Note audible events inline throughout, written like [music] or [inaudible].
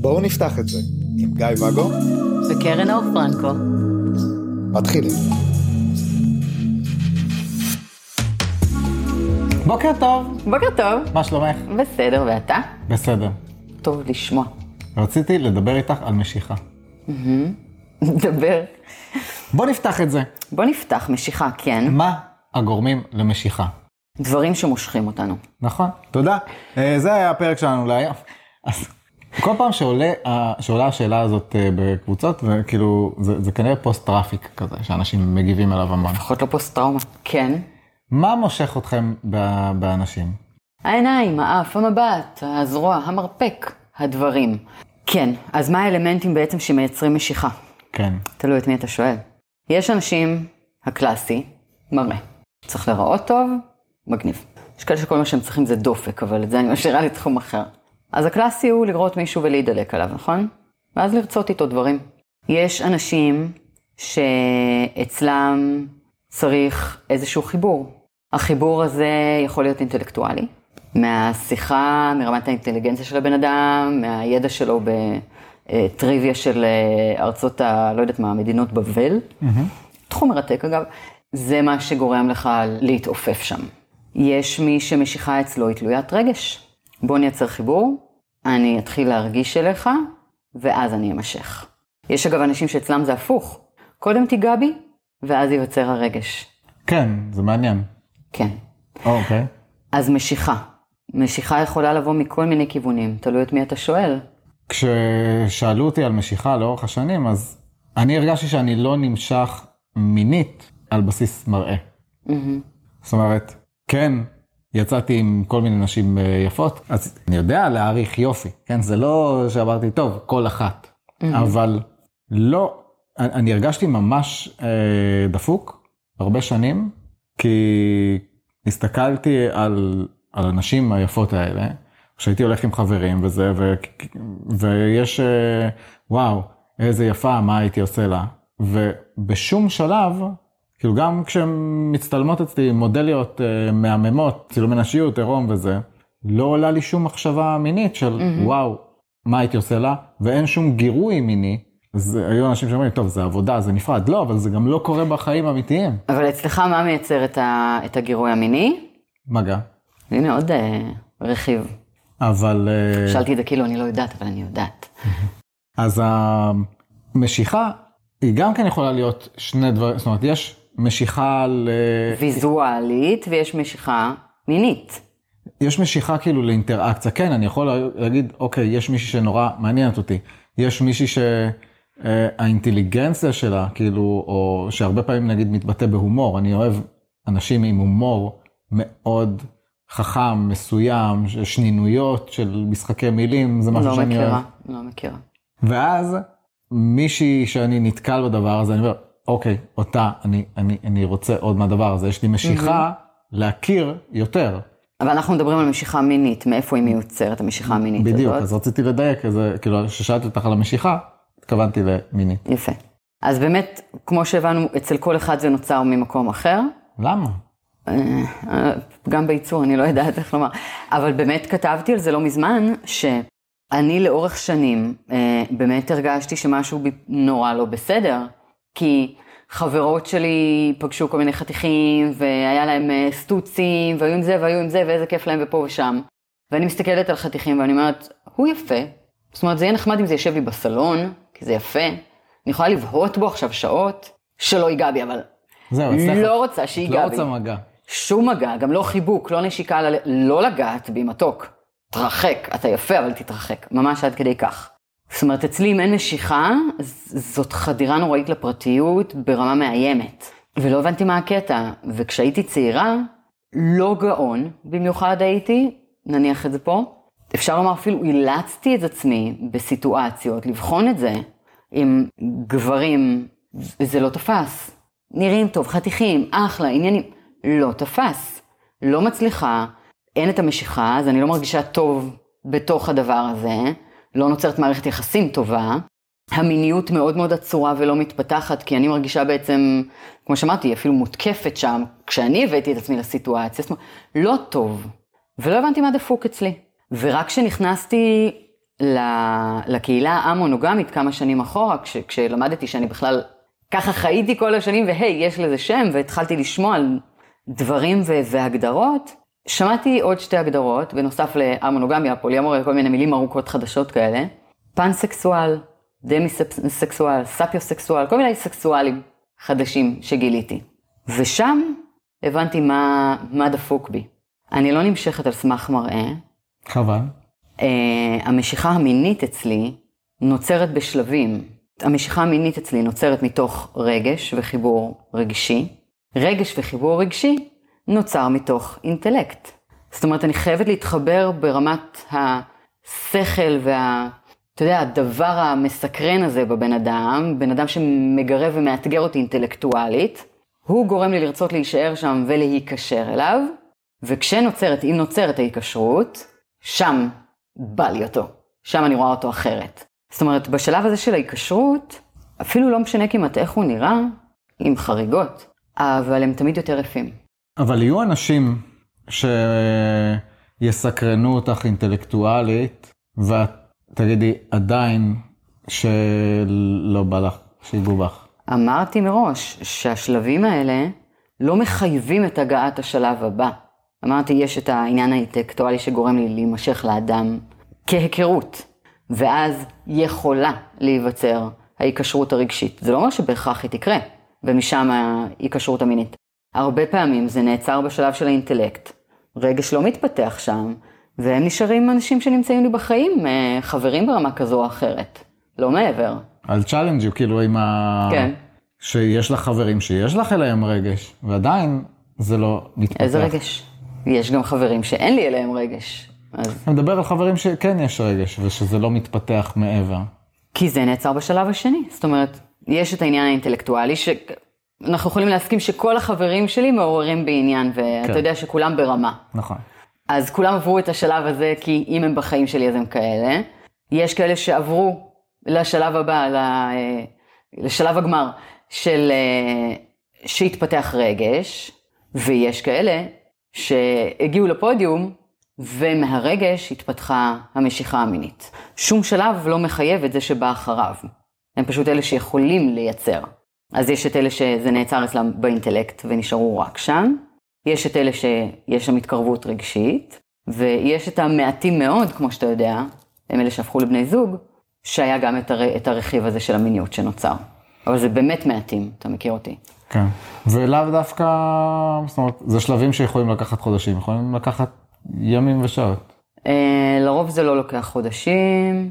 בואו נפתח את זה עם גיא ואגו וקרן אור פרנקו. מתחילים. בוקר טוב, בוקר טוב. מה שלומך? בסדר, ואתה? בסדר. טוב לשמוע. רציתי לדבר איתך על משיכה. [laughs] דבר. בוא נפתח את זה. בוא נפתח משיכה, כן. מה הגורמים למשיכה? דברים שמושכים אותנו. נכון, תודה. אה, זה היה הפרק שלנו להיום. אז כל פעם שעולה, שעולה השאלה הזאת אה, בקבוצות, וכאילו, זה, זה כנראה פוסט traffic כזה, שאנשים מגיבים אליו המון. לפחות לא פוסט טראומה. כן. מה מושך אתכם באנשים? העיניים, האף, המבט, הזרוע, המרפק, הדברים. כן, אז מה האלמנטים בעצם שמייצרים משיכה? כן. תלוי את מי אתה שואל. יש אנשים, הקלאסי, מראה. צריך להיראות טוב, מגניב. יש כאלה שכל מה שהם צריכים זה דופק, אבל את זה אני משאירה לתחום אחר. אז הקלאסי הוא לראות מישהו ולהידלק עליו, נכון? ואז לרצות איתו דברים. יש אנשים שאצלם צריך איזשהו חיבור. החיבור הזה יכול להיות אינטלקטואלי, מהשיחה, מרמת האינטליגנציה של הבן אדם, מהידע שלו בטריוויה של אה, ארצות ה... לא יודעת מה, מדינות בבל. תחום מרתק אגב. זה מה שגורם לך להתעופף שם. יש מי שמשיכה אצלו היא תלוית רגש. בוא נייצר חיבור, אני אתחיל להרגיש אליך, ואז אני אמשך. יש אגב אנשים שאצלם זה הפוך. קודם תיגע בי, ואז ייווצר הרגש. כן, זה מעניין. כן. אוקיי. אז משיכה. משיכה יכולה לבוא מכל מיני כיוונים, תלוי את מי אתה שואל. כששאלו אותי על משיכה לאורך השנים, אז אני הרגשתי שאני לא נמשך מינית על בסיס מראה. זאת אומרת, כן, יצאתי עם כל מיני נשים אה, יפות, אז אני יודע להעריך יופי, כן? זה לא שאמרתי, טוב, כל אחת. אבל לא, אני הרגשתי ממש אה, דפוק הרבה שנים, כי הסתכלתי על, על הנשים היפות האלה, כשהייתי הולך עם חברים וזה, ו, ויש, אה, וואו, איזה יפה, מה הייתי עושה לה. ובשום שלב, כאילו גם כשהן מצטלמות אצלי מודליות אה, מהממות, צילומי נשיות, עירום וזה, לא עולה לי שום מחשבה מינית של mm-hmm. וואו, מה הייתי עושה לה, ואין שום גירוי מיני. אז היו אנשים שאומרים, טוב, זה עבודה, זה נפרד. לא, אבל זה גם לא קורה בחיים האמיתיים. אבל אצלך מה מייצר את, ה, את הגירוי המיני? מגע. הנה עוד אה, רכיב. אבל... אה, שאלתי את זה כאילו אני לא יודעת, אבל אני יודעת. אז המשיכה היא גם כן יכולה להיות שני דברים, זאת אומרת, יש משיכה ל... ויזואלית ויש משיכה מינית. יש משיכה כאילו לאינטראקציה, כן, אני יכול להגיד, אוקיי, יש מישהי שנורא מעניינת אותי, יש מישהי שהאינטליגנציה שלה, כאילו, או שהרבה פעמים נגיד מתבטא בהומור, אני אוהב אנשים עם הומור מאוד חכם, מסוים, שנינויות של משחקי מילים, זה משהו לא שאני אוהב. מכירה, לא מכירה. ואז מישהי שאני נתקל בדבר הזה, אני אומר, אוקיי, אותה, אני, אני, אני רוצה עוד מהדבר הזה, יש לי משיכה להכיר יותר. אבל אנחנו מדברים על משיכה מינית, מאיפה היא מיוצרת, המשיכה המינית בדיוק, הזאת? אז רציתי לדייק, איזה, כאילו, כששאלתי אותך על המשיכה, התכוונתי למינית. יפה. אז באמת, כמו שהבנו, אצל כל אחד זה נוצר ממקום אחר. למה? אה, גם בייצור, אני לא יודעת איך לומר. אבל באמת כתבתי על זה לא מזמן, שאני לאורך שנים אה, באמת הרגשתי שמשהו נורא לא בסדר, כי חברות שלי פגשו כל מיני חתיכים, והיה להם אה, סטוצים, והיו עם זה והיו עם זה, ואיזה כיף להם ופה ושם. ואני מסתכלת על חתיכים ואני אומרת, הוא יפה. זאת אומרת, זה יהיה נחמד אם זה יושב לי בסלון, כי זה יפה. אני יכולה לבהות בו עכשיו שעות, שלא ייגע בי, אבל זהו. לא רוצה את שייגע לא בי. רוצה מגע. שום מגע, גם לא חיבוק, לא נשיקה, לא לגעת בי מתוק. תרחק, אתה יפה אבל תתרחק, ממש עד כדי כך. זאת אומרת, אצלי אם אין משיכה, זאת חדירה נוראית לפרטיות ברמה מאיימת. ולא הבנתי מה הקטע, וכשהייתי צעירה, לא גאון במיוחד הייתי, נניח את זה פה. אפשר לומר אפילו אילצתי את עצמי בסיטואציות, לבחון את זה עם גברים, וזה לא תפס. נראים טוב, חתיכים, אחלה, עניינים. לא תפס. לא מצליחה, אין את המשיכה, אז אני לא מרגישה טוב בתוך הדבר הזה, לא נוצרת מערכת יחסים טובה, המיניות מאוד מאוד עצורה ולא מתפתחת, כי אני מרגישה בעצם, כמו שאמרתי, אפילו מותקפת שם, כשאני הבאתי את עצמי לסיטואציה, זאת אומרת, לא טוב, ולא הבנתי מה דפוק אצלי. ורק כשנכנסתי לקהילה המונוגמית כמה שנים אחורה, כש, כשלמדתי שאני בכלל ככה חייתי כל השנים, והי, יש לזה שם, והתחלתי לשמוע על דברים והגדרות, שמעתי עוד שתי הגדרות, בנוסף לאמונוגמיה, פוליאמוריה, כל מיני מילים ארוכות חדשות כאלה, פאנסקסואל, דמיסקסואל, ספיוסקסואל, כל מיני סקסואלים חדשים שגיליתי. ושם הבנתי מה, מה דפוק בי. אני לא נמשכת על סמך מראה. חבל. Uh, המשיכה המינית אצלי נוצרת בשלבים. המשיכה המינית אצלי נוצרת מתוך רגש וחיבור רגשי. רגש וחיבור רגשי נוצר מתוך אינטלקט. זאת אומרת, אני חייבת להתחבר ברמת השכל וה... אתה יודע, הדבר המסקרן הזה בבן אדם, בן אדם שמגרב ומאתגר אותי אינטלקטואלית, הוא גורם לי לרצות להישאר שם ולהיקשר אליו, וכשנוצרת, אם נוצרת ההיקשרות, שם בא לי אותו. שם אני רואה אותו אחרת. זאת אומרת, בשלב הזה של ההיקשרות, אפילו לא משנה כמעט איך הוא נראה, עם חריגות, אבל הם תמיד יותר יפים. אבל יהיו אנשים שיסקרנו אותך אינטלקטואלית, ואת תגידי עדיין שלא בא לך שיגעו בך. אמרתי מראש שהשלבים האלה לא מחייבים את הגעת השלב הבא. אמרתי, יש את העניין האינטלקטואלי שגורם לי להימשך לאדם כהיכרות, ואז יכולה להיווצר ההיקשרות הרגשית. זה לא אומר שבהכרח היא תקרה, ומשם ההיקשרות המינית. הרבה פעמים זה נעצר בשלב של האינטלקט. רגש לא מתפתח שם, והם נשארים אנשים שנמצאים לי בחיים, אה, חברים ברמה כזו או אחרת, לא מעבר. על challenge כאילו עם ה... כן. שיש לך חברים שיש לך אליהם רגש, ועדיין זה לא מתפתח. איזה רגש? יש גם חברים שאין לי אליהם רגש. אז... אני מדבר על חברים שכן יש רגש, ושזה לא מתפתח מעבר. כי זה נעצר בשלב השני. זאת אומרת, יש את העניין האינטלקטואלי, שאנחנו יכולים להסכים שכל החברים שלי מעוררים בעניין, ואתה כן. יודע שכולם ברמה. נכון. אז כולם עברו את השלב הזה, כי אם הם בחיים שלי אז הם כאלה. יש כאלה שעברו לשלב הבא, אה, לשלב הגמר, של אה, שהתפתח רגש, ויש כאלה שהגיעו לפודיום, ומהרגש התפתחה המשיכה המינית. שום שלב לא מחייב את זה שבא אחריו. הם פשוט אלה שיכולים לייצר. אז יש את אלה שזה נעצר אצלם באינטלקט ונשארו רק שם, יש את אלה שיש שם התקרבות רגשית, ויש את המעטים מאוד, כמו שאתה יודע, הם אלה שהפכו לבני זוג, שהיה גם את, הר... את הרכיב הזה של המיניות שנוצר. אבל זה באמת מעטים, אתה מכיר אותי. כן, ולאו דווקא, זאת אומרת, זה שלבים שיכולים לקחת חודשים, יכולים לקחת ימים ושעות. אה, לרוב זה לא לוקח חודשים,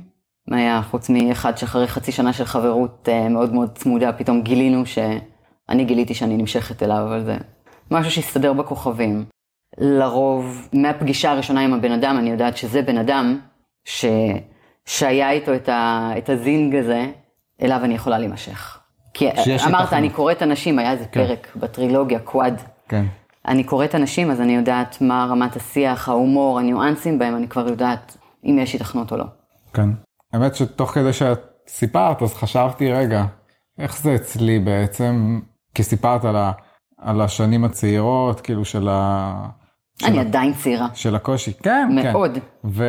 היה חוץ מאחד שאחרי חצי שנה של חברות אה, מאוד מאוד צמודה, פתאום גילינו שאני גיליתי שאני נמשכת אליו, אבל זה משהו שהסתדר בכוכבים. לרוב, מהפגישה הראשונה עם הבן אדם, אני יודעת שזה בן אדם ש... שהיה איתו את, ה... את הזינג הזה, אליו אני יכולה להימשך. כי אמרת, אני קוראת אנשים, היה איזה כן. פרק בטרילוגיה, קוואד. כן. אני קוראת אנשים, אז אני יודעת מה רמת השיח, ההומור, הניואנסים בהם, אני כבר יודעת אם יש התכנות או לא. כן. האמת שתוך כדי שאת סיפרת, אז חשבתי, רגע, איך זה אצלי בעצם? כי סיפרת על ה... על השנים הצעירות, כאילו של ה... אני של עדיין צעירה. של הקושי, כן, מאוד. כן. מאוד. ו...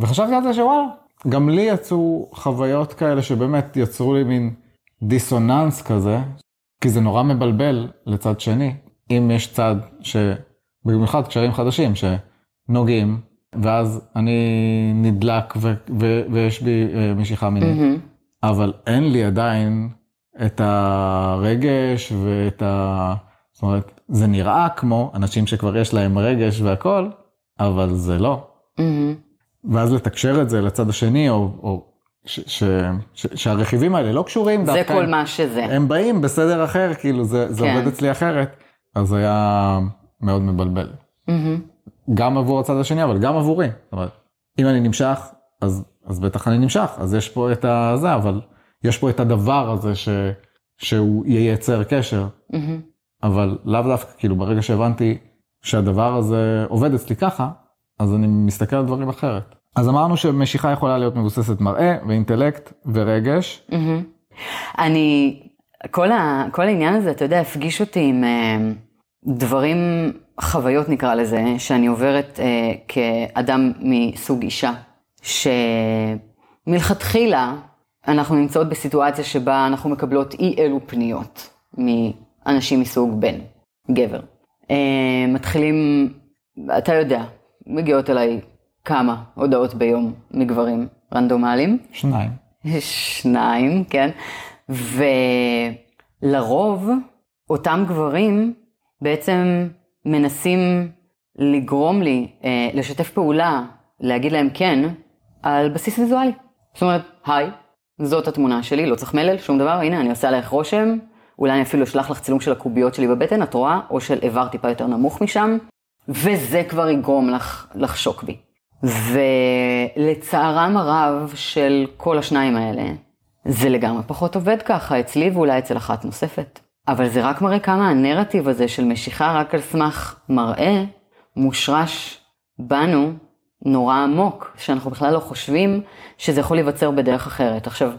וחשבתי על זה שוואלה, גם לי יצאו חוויות כאלה שבאמת יצרו לי מין דיסוננס כזה, כי זה נורא מבלבל לצד שני, אם יש צד ש... במיוחד קשרים חדשים שנוגעים, ואז אני נדלק ו... ו... ויש בי אה, משיכה מינית, mm-hmm. אבל אין לי עדיין את הרגש ואת ה... זאת אומרת, זה נראה כמו אנשים שכבר יש להם רגש והכל, אבל זה לא. Mm-hmm. ואז לתקשר את זה לצד השני, או, או ש, ש, ש, שהרכיבים האלה לא קשורים זה דווקא. זה כל מה שזה. הם באים בסדר אחר, כאילו זה, זה כן. עובד אצלי אחרת. אז זה היה מאוד מבלבל. Mm-hmm. גם עבור הצד השני, אבל גם עבורי. זאת אומרת, אם אני נמשך, אז, אז בטח אני נמשך, אז יש פה את הזה, אבל יש פה את הדבר הזה ש, שהוא ייצר קשר, mm-hmm. אבל לאו דווקא, כאילו ברגע שהבנתי שהדבר הזה עובד אצלי ככה, אז אני מסתכל על דברים אחרת. אז אמרנו שמשיכה יכולה להיות מבוססת מראה ואינטלקט ורגש. אני, כל, ה, כל העניין הזה, אתה יודע, הפגיש אותי עם אה, דברים, חוויות נקרא לזה, שאני עוברת אה, כאדם מסוג אישה, שמלכתחילה אנחנו נמצאות בסיטואציה שבה אנחנו מקבלות אי אלו פניות מאנשים מסוג בן, גבר. אה, מתחילים, אתה יודע, מגיעות אליי כמה הודעות ביום מגברים רנדומליים. שניים. שניים, כן. ולרוב, אותם גברים בעצם מנסים לגרום לי אה, לשתף פעולה, להגיד להם כן, על בסיס ויזואלי. זאת אומרת, היי, זאת התמונה שלי, לא צריך מלל, שום דבר, הנה, אני עושה עלייך רושם, אולי אני אפילו אשלח לך צילום של הקוביות שלי בבטן, את רואה? או של איבר טיפה יותר נמוך משם, וזה כבר יגרום לך לחשוק בי. ולצערם הרב של כל השניים האלה, זה לגמרי פחות עובד ככה אצלי ואולי אצל אחת נוספת. אבל זה רק מראה כמה הנרטיב הזה של משיכה רק על סמך מראה, מושרש בנו נורא עמוק, שאנחנו בכלל לא חושבים שזה יכול להיווצר בדרך אחרת. עכשיו,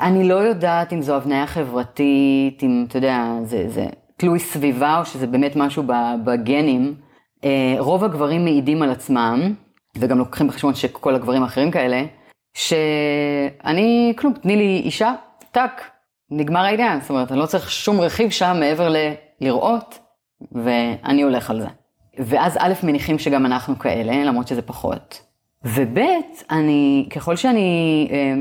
אני לא יודעת אם זו הבניה חברתית, אם, אתה יודע, זה, זה תלוי סביבה או שזה באמת משהו בגנים. אה, רוב הגברים מעידים על עצמם, וגם לוקחים בחשבון שכל הגברים האחרים כאלה, שאני, כלום, תני לי אישה, טאק, נגמר העניין. זאת אומרת, אני לא צריך שום רכיב שם מעבר ללראות, ואני הולך על זה. ואז א', מניחים שגם אנחנו כאלה, למרות שזה פחות. וב', אני, ככל שאני אה,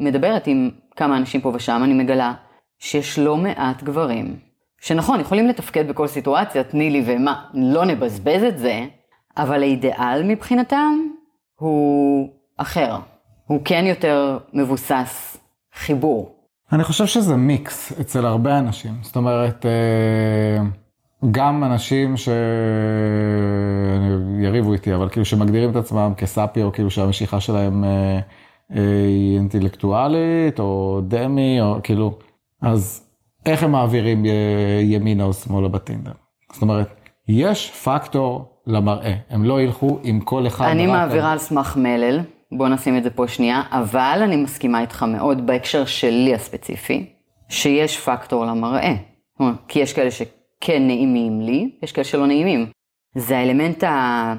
מדברת עם כמה אנשים פה ושם, אני מגלה שיש לא מעט גברים, שנכון, יכולים לתפקד בכל סיטואציה, תני לי ומה, לא נבזבז את זה, אבל האידיאל מבחינתם הוא אחר. הוא כן יותר מבוסס חיבור. אני חושב שזה מיקס אצל הרבה אנשים. זאת אומרת, אה, גם אנשים ש... יריבו איתי, אבל כאילו שמגדירים את עצמם כסאפי, או כאילו שהמשיכה שלהם אה, אה, היא אינטלקטואלית, או דמי, או כאילו, אז איך הם מעבירים ימינה או שמאלה בטינדר? זאת אומרת, יש פקטור למראה, הם לא ילכו עם כל אחד. אני מעבירה על סמך מלל, בוא נשים את זה פה שנייה, אבל אני מסכימה איתך מאוד בהקשר שלי הספציפי, שיש פקטור למראה. כי יש כאלה שכן נעימים לי, יש כאלה שלא נעימים. זה האלמנט ה...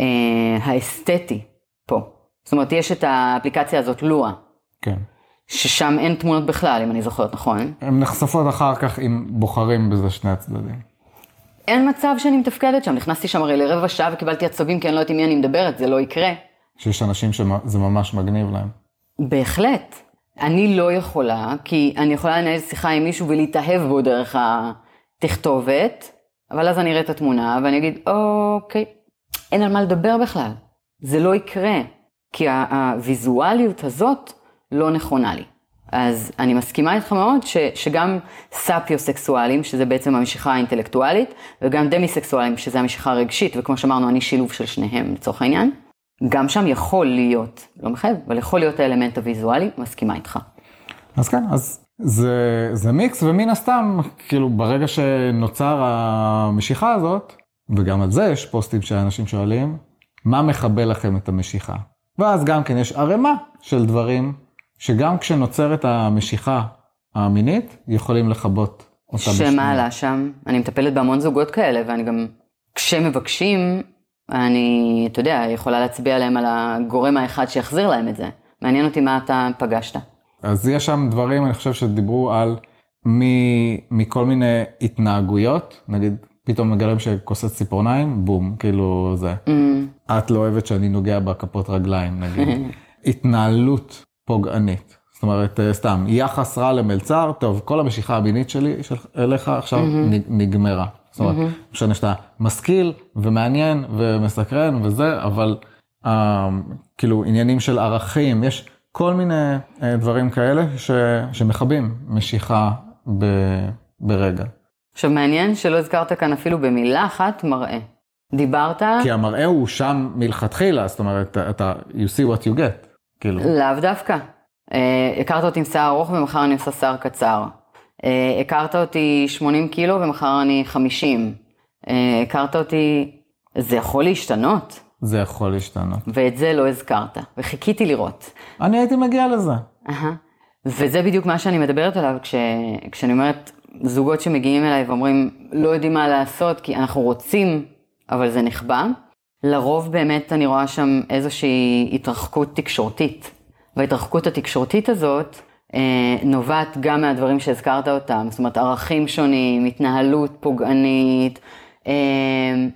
אה, האסתטי פה. זאת אומרת, יש את האפליקציה הזאת, לואה. כן. ששם אין תמונות בכלל, אם אני זוכרת נכון. הן נחשפות אחר כך אם בוחרים בזה שני הצדדים. אין מצב שאני מתפקדת שם, נכנסתי שם הרי לרבע שעה וקיבלתי עצבים כי אני לא יודעת עם מי אני מדברת, זה לא יקרה. שיש אנשים שזה ממש מגניב להם. בהחלט. אני לא יכולה, כי אני יכולה לנהל שיחה עם מישהו ולהתאהב בו דרך התכתובת, אבל אז אני אראה את התמונה ואני אגיד, אוקיי, אין על מה לדבר בכלל. זה לא יקרה, כי הוויזואליות הזאת לא נכונה לי. אז אני מסכימה איתך מאוד ש, שגם סאפיו-סקסואלים, שזה בעצם המשיכה האינטלקטואלית, וגם דמי-סקסואלים, שזה המשיכה הרגשית, וכמו שאמרנו, אני שילוב של שניהם לצורך העניין, גם שם יכול להיות, לא מחייב, אבל יכול להיות האלמנט הוויזואלי, מסכימה איתך. אז כן, אז זה, זה מיקס, ומן הסתם, כאילו, ברגע שנוצר המשיכה הזאת, וגם על זה יש פוסטים שאנשים שואלים, מה מכבה לכם את המשיכה? ואז גם כן יש ערימה של דברים שגם כשנוצרת המשיכה המינית, יכולים לכבות אותה בשנייה. שמה עלה שם? אני מטפלת בהמון זוגות כאלה, ואני גם, כשמבקשים, אני, אתה יודע, יכולה להצביע עליהם על הגורם האחד שיחזיר להם את זה. מעניין אותי מה אתה פגשת. אז יש שם דברים, אני חושב שדיברו על מ, מכל מיני התנהגויות, נגיד פתאום מגלים שכוסת ציפורניים, בום, כאילו זה. Mm. את לא אוהבת שאני נוגע בכפות רגליים, נגיד. [laughs] התנהלות פוגענית. זאת אומרת, אה, סתם, יחס רע למלצר, טוב, כל המשיכה המינית שלי של, אליך עכשיו mm-hmm. נגמרה. זאת אומרת, mm-hmm. משנה שאתה משכיל ומעניין ומסקרן וזה, אבל אה, כאילו עניינים של ערכים, יש כל מיני אה, דברים כאלה ש, שמכבים משיכה ב, ברגע. עכשיו מעניין שלא הזכרת כאן אפילו במילה אחת מראה. דיברת... כי המראה הוא שם מלכתחילה, זאת אומרת, אתה, you see what you get. כאילו. לאו דווקא. אה, הכרת אותי עם שיער ארוך ומחר אני עושה שיער קצר. אה, הכרת אותי 80 קילו ומחר אני 50. אה, הכרת אותי, זה יכול להשתנות. זה יכול להשתנות. ואת זה לא הזכרת, וחיכיתי לראות. אני הייתי מגיע לזה. אהה. וזה בדיוק מה שאני מדברת עליו כש, כשאני אומרת, זוגות שמגיעים אליי ואומרים, לא יודעים מה לעשות כי אנחנו רוצים, אבל זה נחבא. לרוב באמת אני רואה שם איזושהי התרחקות תקשורתית. וההתרחקות התקשורתית הזאת נובעת גם מהדברים שהזכרת אותם, זאת אומרת ערכים שונים, התנהלות פוגענית, אה,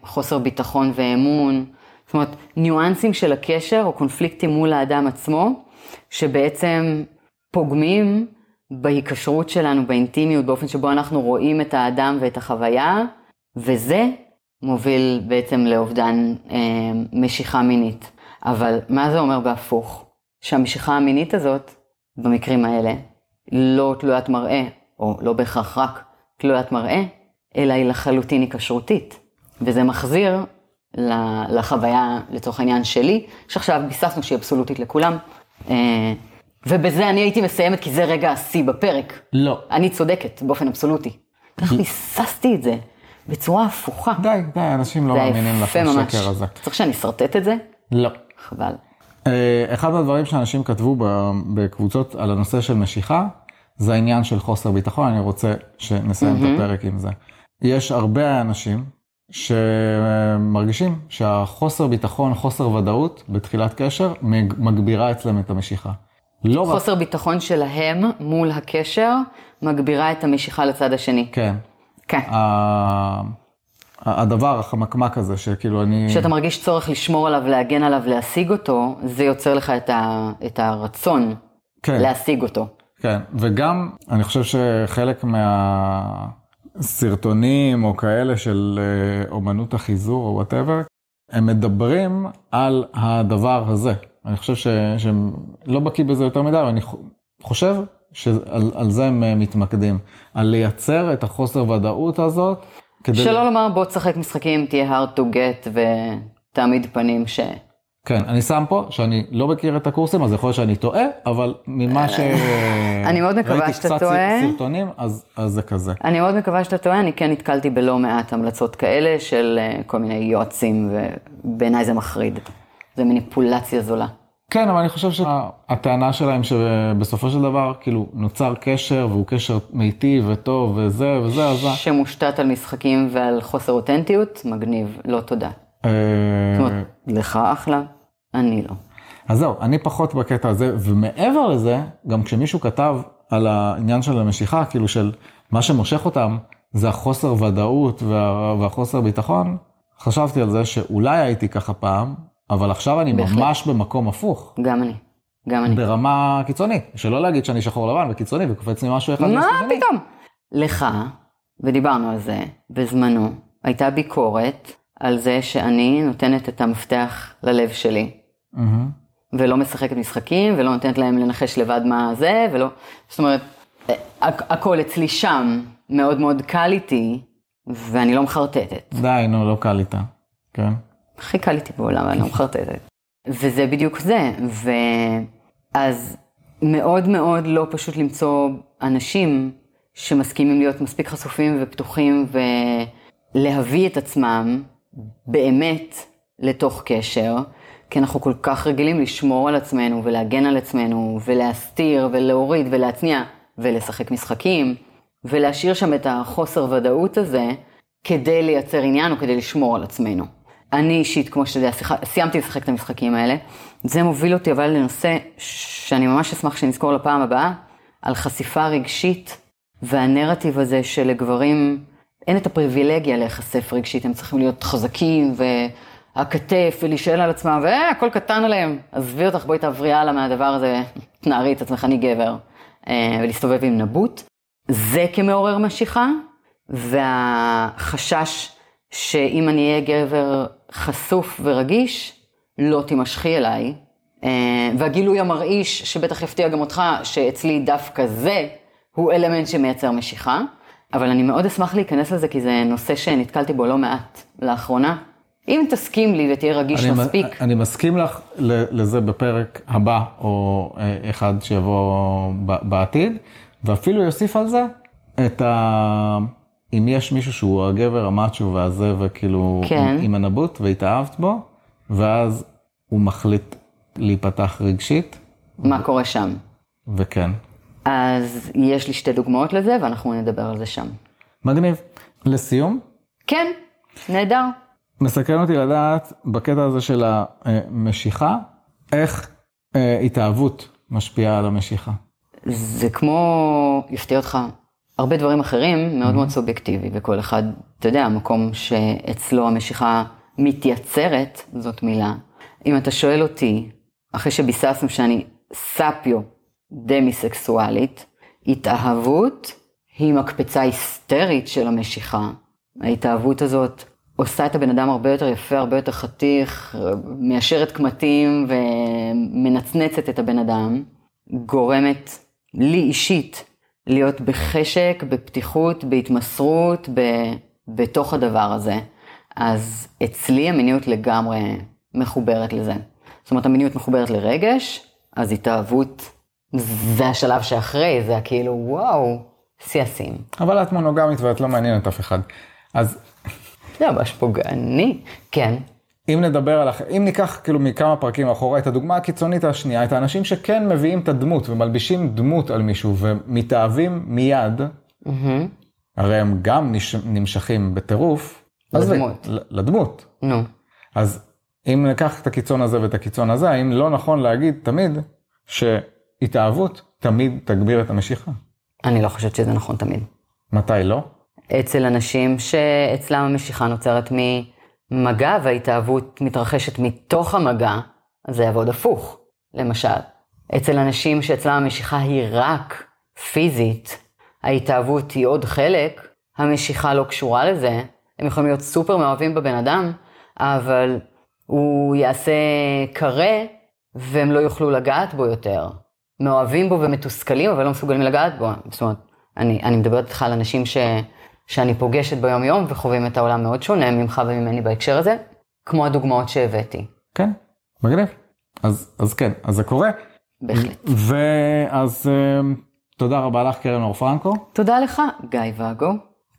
חוסר ביטחון ואמון, זאת אומרת ניואנסים של הקשר או קונפליקטים מול האדם עצמו, שבעצם פוגמים בהיקשרות שלנו, באינטימיות, באופן שבו אנחנו רואים את האדם ואת החוויה, וזה מוביל בעצם לאובדן אה, משיכה מינית. אבל מה זה אומר בהפוך? שהמשיכה המינית הזאת, במקרים האלה, לא תלוית מראה, או לא בהכרח רק תלוית מראה, אלא היא לחלוטין היקשרותית. וזה מחזיר לחוויה, לצורך העניין שלי, שעכשיו ביססנו שהיא אבסולוטית לכולם. אה, ובזה אני הייתי מסיימת, כי זה רגע השיא בפרק. לא. אני צודקת, באופן אבסולוטי. איך ביססתי את זה בצורה הפוכה. די, די, אנשים לא מאמינים לך. לשקר הזה. צריך שאני אשרטט את זה? לא. חבל. אה, אחד מהדברים שאנשים כתבו בקבוצות על הנושא של משיכה, זה העניין של חוסר ביטחון, אני רוצה שנסיים את הפרק עם זה. יש הרבה אנשים שמרגישים שהחוסר ביטחון, חוסר ודאות בתחילת קשר, מג- מגבירה אצלם את המשיכה. לא רק, חוסר ביטחון שלהם מול הקשר מגבירה את המשיכה לצד השני. כן, כן. ה- הדבר, החמקמק הזה, שכאילו אני... כשאתה מרגיש צורך לשמור עליו, להגן עליו, להשיג אותו, זה יוצר לך את, ה, את הרצון כן. להשיג אותו. כן, וגם אני חושב שחלק מהסרטונים או כאלה של אה, אומנות החיזור או וואטאבר, הם מדברים על הדבר הזה. אני חושב ש- שהם לא בקיא בזה יותר מדי, אבל אני חושב שעל על זה הם אה, מתמקדים. על לייצר את החוסר ודאות הזאת. כדי... שלא לומר בוא תשחק משחקים, תהיה hard to get ותעמיד פנים ש... כן, אני שם פה שאני לא מכיר את הקורסים, אז יכול להיות שאני טועה, אבל ממה ש... [laughs] אני מאוד מקווה ראיתי שאתה קצת טועה. סרטונים, אז, אז זה כזה. אני מאוד מקווה שאתה טועה, אני כן נתקלתי בלא מעט המלצות כאלה של אה, כל מיני יועצים, ובעיניי זה מחריד. זה מניפולציה זולה. כן, אבל אני חושב שהטענה שלהם שבסופו של דבר, כאילו, נוצר קשר, והוא קשר מיטיב וטוב וזה וזה, אז... שמושתת על משחקים ועל חוסר אותנטיות, מגניב, לא תודה. אה, זאת אומרת, לך אחלה, אני לא. אז זהו, אני פחות בקטע הזה, ומעבר לזה, גם כשמישהו כתב על העניין של המשיכה, כאילו של מה שמושך אותם, זה החוסר ודאות וה, והחוסר ביטחון, חשבתי על זה שאולי הייתי ככה פעם, אבל עכשיו אני בהחלט. ממש במקום הפוך, גם אני. גם אני. ברמה קיצונית, שלא להגיד שאני שחור לבן וקיצוני וקופץ לי משהו אחד מה. פתאום? לך, ודיברנו על זה בזמנו, הייתה ביקורת על זה שאני נותנת את המפתח ללב שלי, מהמם. ולא משחקת משחקים, ולא נותנת להם לנחש לבד מה זה, ולא... זאת אומרת, הכ- הכל אצלי שם מאוד מאוד קל איתי, ואני לא מחרטטת. די, נו, לא קל איתה. כן. הכי קל איתי בעולם, אני לא מחרטטת. וזה בדיוק זה. ואז מאוד מאוד לא פשוט למצוא אנשים שמסכימים להיות מספיק חשופים ופתוחים ולהביא את עצמם באמת לתוך קשר, כי אנחנו כל כך רגילים לשמור על עצמנו ולהגן על עצמנו ולהסתיר ולהוריד ולהצניע ולשחק משחקים ולהשאיר שם את החוסר ודאות הזה כדי לייצר עניין או כדי לשמור על עצמנו. אני אישית, כמו שאתה יודע, סיימתי לשחק את המשחקים האלה. זה מוביל אותי אבל לנושא שאני ממש אשמח שנזכור לפעם הבאה, על חשיפה רגשית והנרטיב הזה שלגברים אין את הפריבילגיה להיחשף רגשית, הם צריכים להיות חזקים והכתף ולהישאל על עצמם, והכל קטן עליהם, עזבי אותך, בואי תעברי הלאה מהדבר הזה, [laughs] תנערי את עצמך, אני גבר, אה, ולהסתובב עם נבוט. זה כמעורר משיכה, והחשש שאם אני אהיה גבר חשוף ורגיש, לא תימשכי אליי. אה, והגילוי המרעיש, שבטח יפתיע גם אותך, שאצלי דווקא זה, הוא אלמנט שמייצר משיכה. אבל אני מאוד אשמח להיכנס לזה, כי זה נושא שנתקלתי בו לא מעט לאחרונה. אם תסכים לי ותהיה רגיש אני, מספיק, אני מסכים לך לזה בפרק הבא, או אה, אחד שיבוא בעתיד, ואפילו יוסיף על זה את ה... אם יש מישהו שהוא הגבר המאצ'ו והזה, וכאילו כן. עם, הנבוט והתאהבת בו, ואז הוא מחליט להיפתח רגשית, מה קורה שם? וכן. אז יש לי שתי דוגמאות לזה, ואנחנו נדבר על זה שם. מגניב. לסיום, כן, נהדר. מסקרן אותי לדעת בקטע הזה של המשיכה, איך אה, התאהבות משפיעה על המשיכה. זה כמו, יפתיע אותך, הרבה דברים אחרים מאוד מאוד סובייקטיבי, וכל אחד, אתה יודע, המקום שאצלו המשיכה מתייצרת, זאת מילה. אם אתה שואל אותי, אחרי שביססנו שאני ספיו דמיסקסואלית, התאהבות היא מקפצה היסטרית של המשיכה. ההתאהבות הזאת עושה את הבן אדם הרבה יותר יפה, הרבה יותר חתיך, מיישרת קמטים ומנצנצת את הבן אדם, גורמת לי אישית להיות בחשק, בפתיחות, בהתמסרות, ב, בתוך הדבר הזה. אז אצלי המיניות לגמרי מחוברת לזה. זאת אומרת, המיניות מחוברת לרגש, אז התאהבות זה השלב שאחרי, זה כאילו, וואו, שיא השיאים. אבל את מונוגמית ואת לא מעניינת אף אחד. אז זה ממש פוגעני. כן, אם נדבר על, אם ניקח כאילו מכמה פרקים אחורה את הדוגמה הקיצונית השנייה, את האנשים שכן מביאים את הדמות ומלבישים דמות על מישהו ומתאהבים מיד, הרי הם גם נש... נמשכים בטירוף. לדמות. ל- לדמות. נו. אז אם ניקח את הקיצון הזה ואת הקיצון הזה, האם לא נכון להגיד תמיד שהתאהבות תמיד תגביר את המשיכה? אני לא חושבת שזה נכון תמיד. מתי לא? אצל אנשים שאצלם המשיכה נוצרת ממגע וההתאהבות מתרחשת מתוך המגע, אז זה יעבוד הפוך. למשל, אצל אנשים שאצלם המשיכה היא רק פיזית, ההתאהבות היא עוד חלק, המשיכה לא קשורה לזה, הם יכולים להיות סופר מאוהבים בבן אדם, אבל הוא יעשה קרה והם לא יוכלו לגעת בו יותר. מאוהבים בו ומתוסכלים, אבל לא מסוגלים לגעת בו. זאת אומרת, אני, אני מדברת איתך על אנשים ש, שאני פוגשת ביום יום וחווים את העולם מאוד שונה ממך וממני בהקשר הזה, כמו הדוגמאות שהבאתי. כן, מגניב. אז, אז כן, אז זה קורה. בהחלט. ואז אה, תודה רבה לך קרן אור פרנקו. תודה לך, גיא ואגו.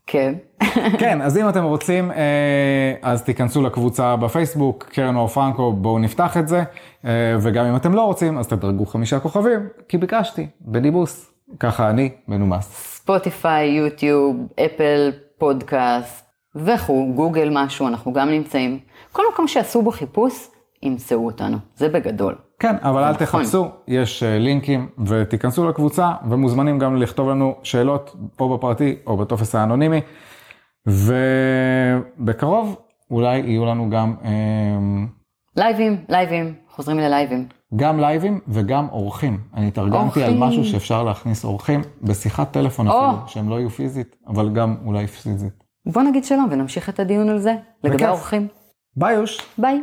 כן. [laughs] כן, אז אם אתם רוצים, אה, אז תיכנסו לקבוצה בפייסבוק, קרן אור פרנקו, בואו נפתח את זה. אה, וגם אם אתם לא רוצים, אז תדרגו חמישה כוכבים, כי ביקשתי, בניבוס. ככה אני מנומס. ספוטיפיי, יוטיוב, אפל, פודקאסט וכו', גוגל משהו, אנחנו גם נמצאים. כל מקום שעשו בו חיפוש, ימצאו אותנו. זה בגדול. כן, אבל אל נכון. תחפשו, יש אה, לינקים, ותיכנסו לקבוצה, ומוזמנים גם לכתוב לנו שאלות, או בפרטי, או בטופס האנונימי. ובקרוב, אולי יהיו לנו גם, אה, לייבים, לייבים, חוזרים ללייבים. גם לייבים וגם אורחים. אני התארגנתי על. משהו שאפשר להכניס אורחים בשיחת טלפון. אפילו, שהם לא יהיו פיזית, אבל גם אולי פיזית. בוא נגיד שלום ונמשיך את הדיון על זה, לגבי. האורחים. ביי יוש. ביי.